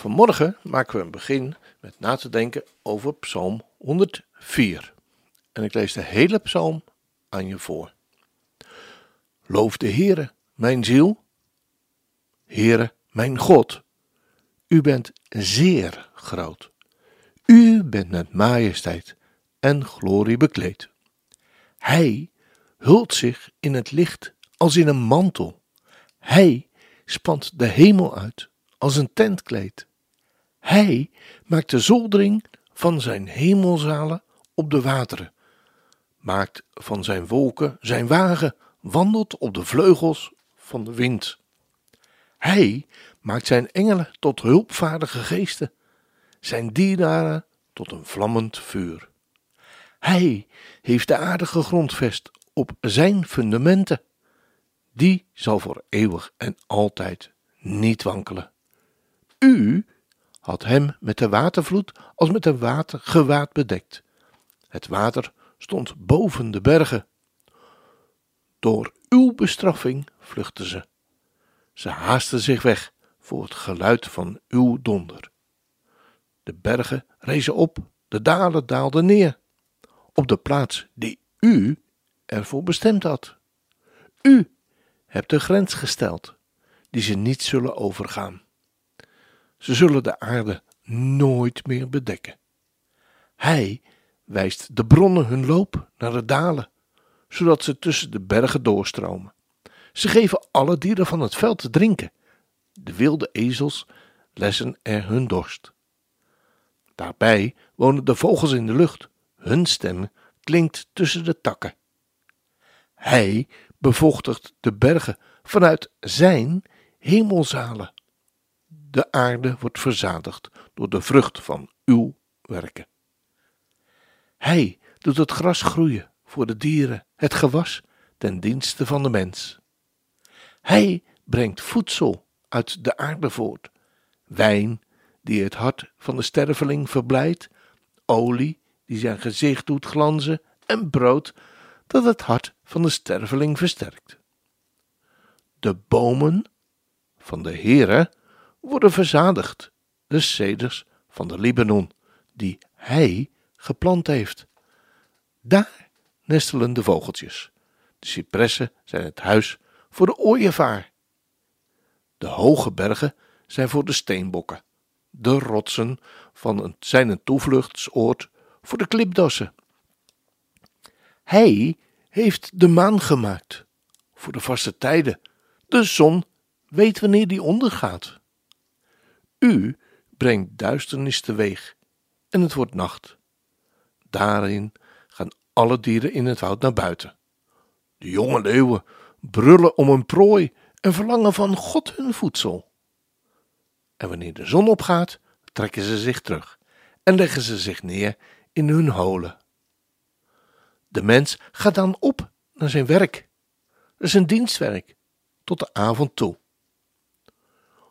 Vanmorgen maken we een begin met na te denken over Psalm 104. En ik lees de hele psalm aan je voor. Loof de Heere, mijn ziel. Heere, mijn God. U bent zeer groot. U bent met majesteit en glorie bekleed. Hij hult zich in het licht als in een mantel. Hij spant de hemel uit als een tentkleed. Hij maakt de zoldering van zijn hemelzalen op de wateren, maakt van zijn wolken zijn wagen, wandelt op de vleugels van de wind. Hij maakt zijn engelen tot hulpvaardige geesten, zijn dienaren tot een vlammend vuur. Hij heeft de aarde gegrondvest op zijn fundamenten. Die zal voor eeuwig en altijd niet wankelen. U had hem met de watervloed als met een watergewaad bedekt. Het water stond boven de bergen. Door uw bestraffing vluchtten ze. Ze haasten zich weg voor het geluid van uw donder. De bergen rezen op, de dalen daalden neer, op de plaats die u ervoor bestemd had. U hebt de grens gesteld, die ze niet zullen overgaan. Ze zullen de aarde nooit meer bedekken. Hij wijst de bronnen hun loop naar de dalen, zodat ze tussen de bergen doorstromen. Ze geven alle dieren van het veld te drinken. De wilde ezels lessen er hun dorst. Daarbij wonen de vogels in de lucht. Hun stem klinkt tussen de takken. Hij bevochtigt de bergen vanuit zijn hemelzalen de aarde wordt verzadigd door de vrucht van uw werken. Hij doet het gras groeien voor de dieren, het gewas ten dienste van de mens. Hij brengt voedsel uit de aarde voort, wijn die het hart van de sterveling verblijdt, olie die zijn gezicht doet glanzen en brood dat het hart van de sterveling versterkt. De bomen van de Heere worden verzadigd, de ceders van de Libanon, die hij geplant heeft. Daar nestelen de vogeltjes. De cipressen zijn het huis voor de ooievaar. De hoge bergen zijn voor de steenbokken. De rotsen van zijn een toevluchtsoord voor de klipdassen. Hij heeft de maan gemaakt voor de vaste tijden. De zon weet wanneer die ondergaat. U brengt duisternis teweeg en het wordt nacht. Daarin gaan alle dieren in het woud naar buiten. De jonge leeuwen brullen om een prooi en verlangen van God hun voedsel. En wanneer de zon opgaat, trekken ze zich terug en leggen ze zich neer in hun holen. De mens gaat dan op naar zijn werk. Een dienstwerk, tot de avond toe.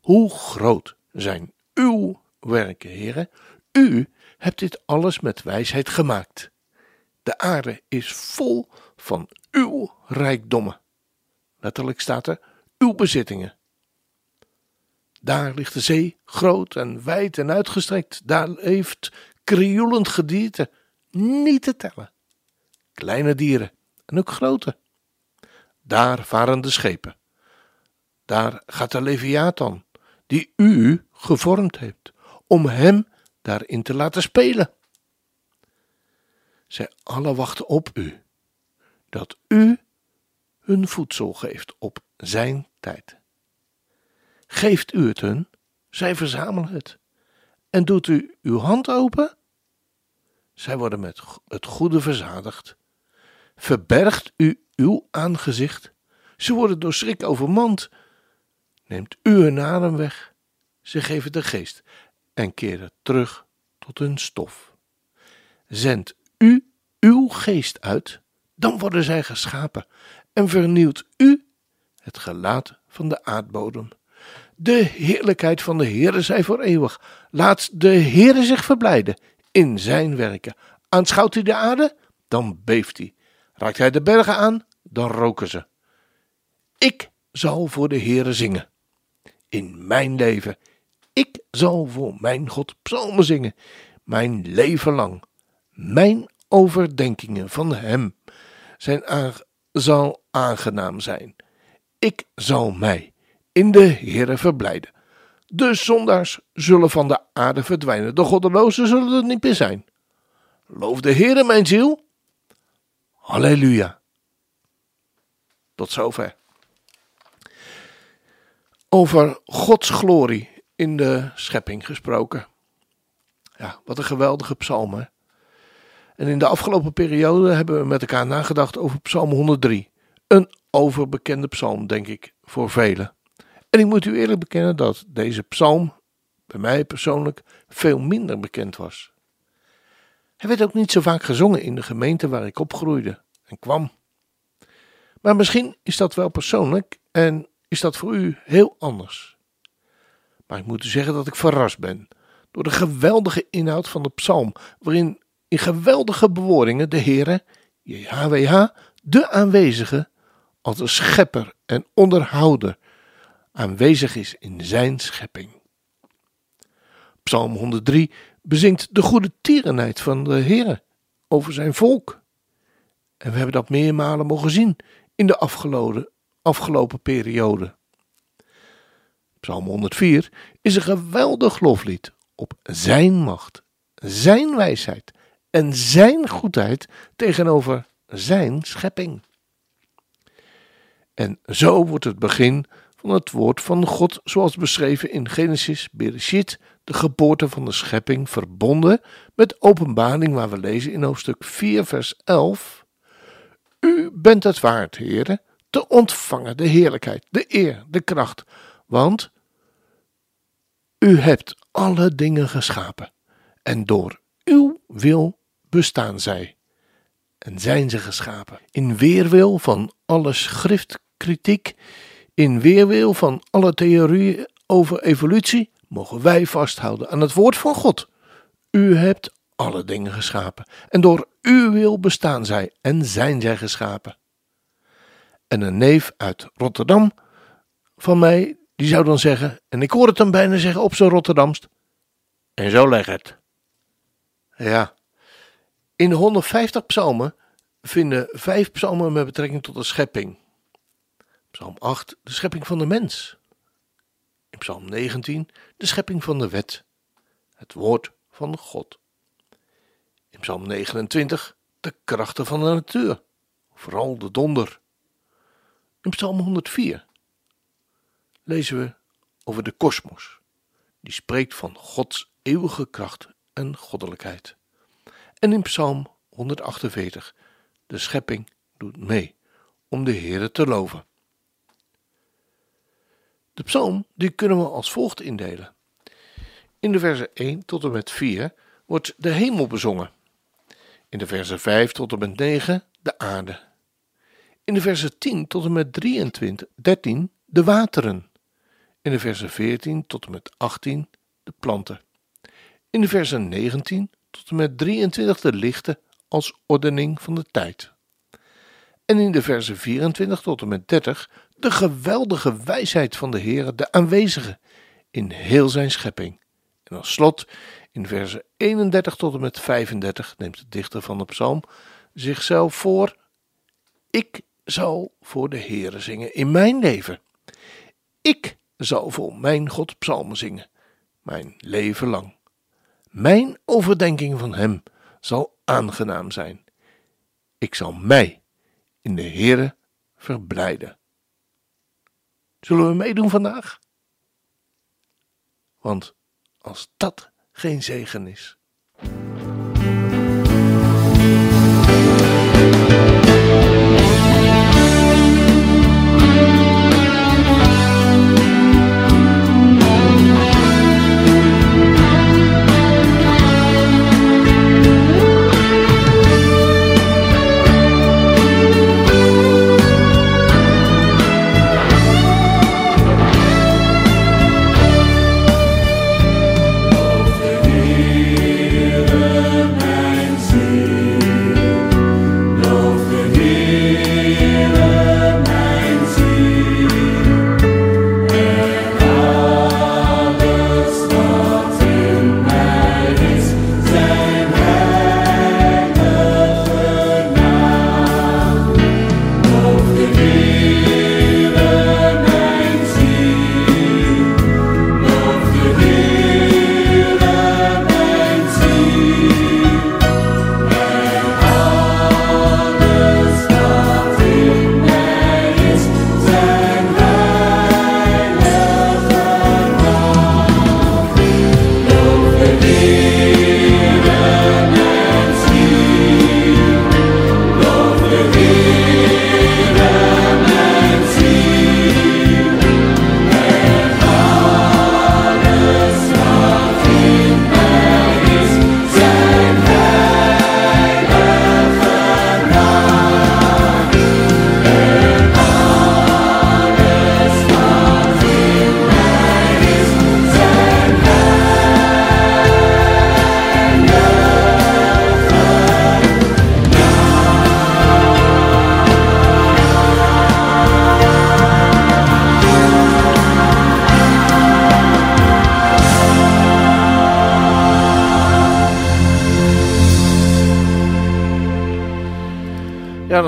Hoe groot zijn uw werken, heren. U hebt dit alles met wijsheid gemaakt. De aarde is vol van uw rijkdommen. Letterlijk staat er uw bezittingen. Daar ligt de zee, groot en wijd en uitgestrekt. Daar leeft krioelend gedierte, niet te tellen. Kleine dieren en ook grote. Daar varen de schepen. Daar gaat de Leviathan, die u gevormd hebt, om hem daarin te laten spelen. Zij alle wachten op u, dat u hun voedsel geeft op zijn tijd. Geeft u het hun, zij verzamelen het. En doet u uw hand open, zij worden met het goede verzadigd. Verbergt u uw aangezicht, ze worden door schrik overmand neemt u hun adem weg. Ze geven de geest en keren terug tot hun stof. Zend u uw geest uit, dan worden zij geschapen en vernieuwt u het gelaat van de aardbodem. De heerlijkheid van de Heere zij voor eeuwig. Laat de Heere zich verblijden in zijn werken. Aanschouwt hij de aarde, dan beeft hij. Raakt hij de bergen aan, dan roken ze. Ik zal voor de Heere zingen. In mijn leven. Ik zal voor mijn God psalmen zingen. Mijn leven lang. Mijn overdenkingen van hem zijn zal aangenaam zijn. Ik zal mij in de Heere verblijden. De zondaars zullen van de aarde verdwijnen, de goddelozen zullen er niet meer zijn. Loof de Heere, mijn ziel. Halleluja. Tot zover. Over Gods glorie in de schepping gesproken. Ja, wat een geweldige psalm. Hè? En in de afgelopen periode hebben we met elkaar nagedacht over Psalm 103. Een overbekende psalm, denk ik, voor velen. En ik moet u eerlijk bekennen dat deze psalm bij mij persoonlijk veel minder bekend was. Hij werd ook niet zo vaak gezongen in de gemeente waar ik opgroeide en kwam. Maar misschien is dat wel persoonlijk en is dat voor u heel anders. Maar ik moet u zeggen dat ik verrast ben door de geweldige inhoud van de psalm, waarin in geweldige bewoordingen de Heere, JHWH, de aanwezige, als de schepper en onderhouder, aanwezig is in zijn schepping. Psalm 103 bezingt de goede tierenheid van de Heere over zijn volk. En we hebben dat meermalen mogen zien in de afgelopen, afgelopen periode. Psalm 104 is een geweldig loflied op zijn macht, zijn wijsheid en zijn goedheid tegenover zijn schepping. En zo wordt het begin van het woord van God, zoals beschreven in Genesis, Bereshit, de geboorte van de schepping, verbonden met openbaring, waar we lezen in hoofdstuk 4, vers 11. U bent het waard, heren, te ontvangen de heerlijkheid, de eer, de kracht, want u hebt alle dingen geschapen en door uw wil bestaan zij en zijn ze geschapen. In weerwil van alle schriftkritiek, in weerwil van alle theorieën over evolutie, mogen wij vasthouden aan het woord van God. U hebt alle dingen geschapen en door uw wil bestaan zij en zijn zij geschapen. En een neef uit Rotterdam van mij, die zou dan zeggen, en ik hoor het hem bijna zeggen op zijn Rotterdamst, en zo leg het. Ja, in de 150 psalmen vinden vijf psalmen met betrekking tot de schepping. Psalm 8, de schepping van de mens. In Psalm 19, de schepping van de wet, het woord van God. In Psalm 29, de krachten van de natuur, vooral de donder. In Psalm 104 lezen we over de kosmos, die spreekt van Gods eeuwige kracht en goddelijkheid. En in Psalm 148, de schepping doet mee om de Heere te loven. De psalm die kunnen we als volgt indelen. In de versen 1 tot en met 4 wordt de hemel bezongen. In de versen 5 tot en met 9 de aarde. In de versen 10 tot en met 23, 13 de wateren. In de versen 14 tot en met 18 de planten. In de versen 19 tot en met 23 de lichten als ordening van de tijd. En in de versen 24 tot en met 30 de geweldige wijsheid van de Heer, de aanwezige in heel zijn schepping. En als slot in versen 31 tot en met 35 neemt de dichter van de psalm zichzelf voor: Ik zal voor de Heere zingen in mijn leven. Ik zal voor mijn God psalmen zingen, mijn leven lang. Mijn overdenking van Hem zal aangenaam zijn. Ik zal mij in de Heere verblijden. Zullen we meedoen vandaag? Want als dat geen zegen is.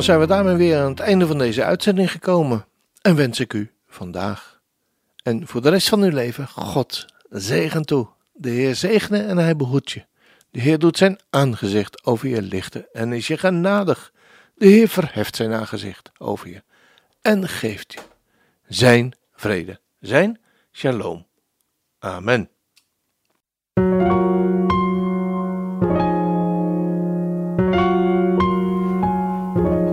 Dan zijn we daarmee weer aan het einde van deze uitzending gekomen. En wens ik u vandaag en voor de rest van uw leven God zegen toe. De Heer zegene en hij behoedt je. De Heer doet zijn aangezicht over je lichten en is je genadig. De Heer verheft zijn aangezicht over je en geeft je zijn vrede, zijn shalom. Amen.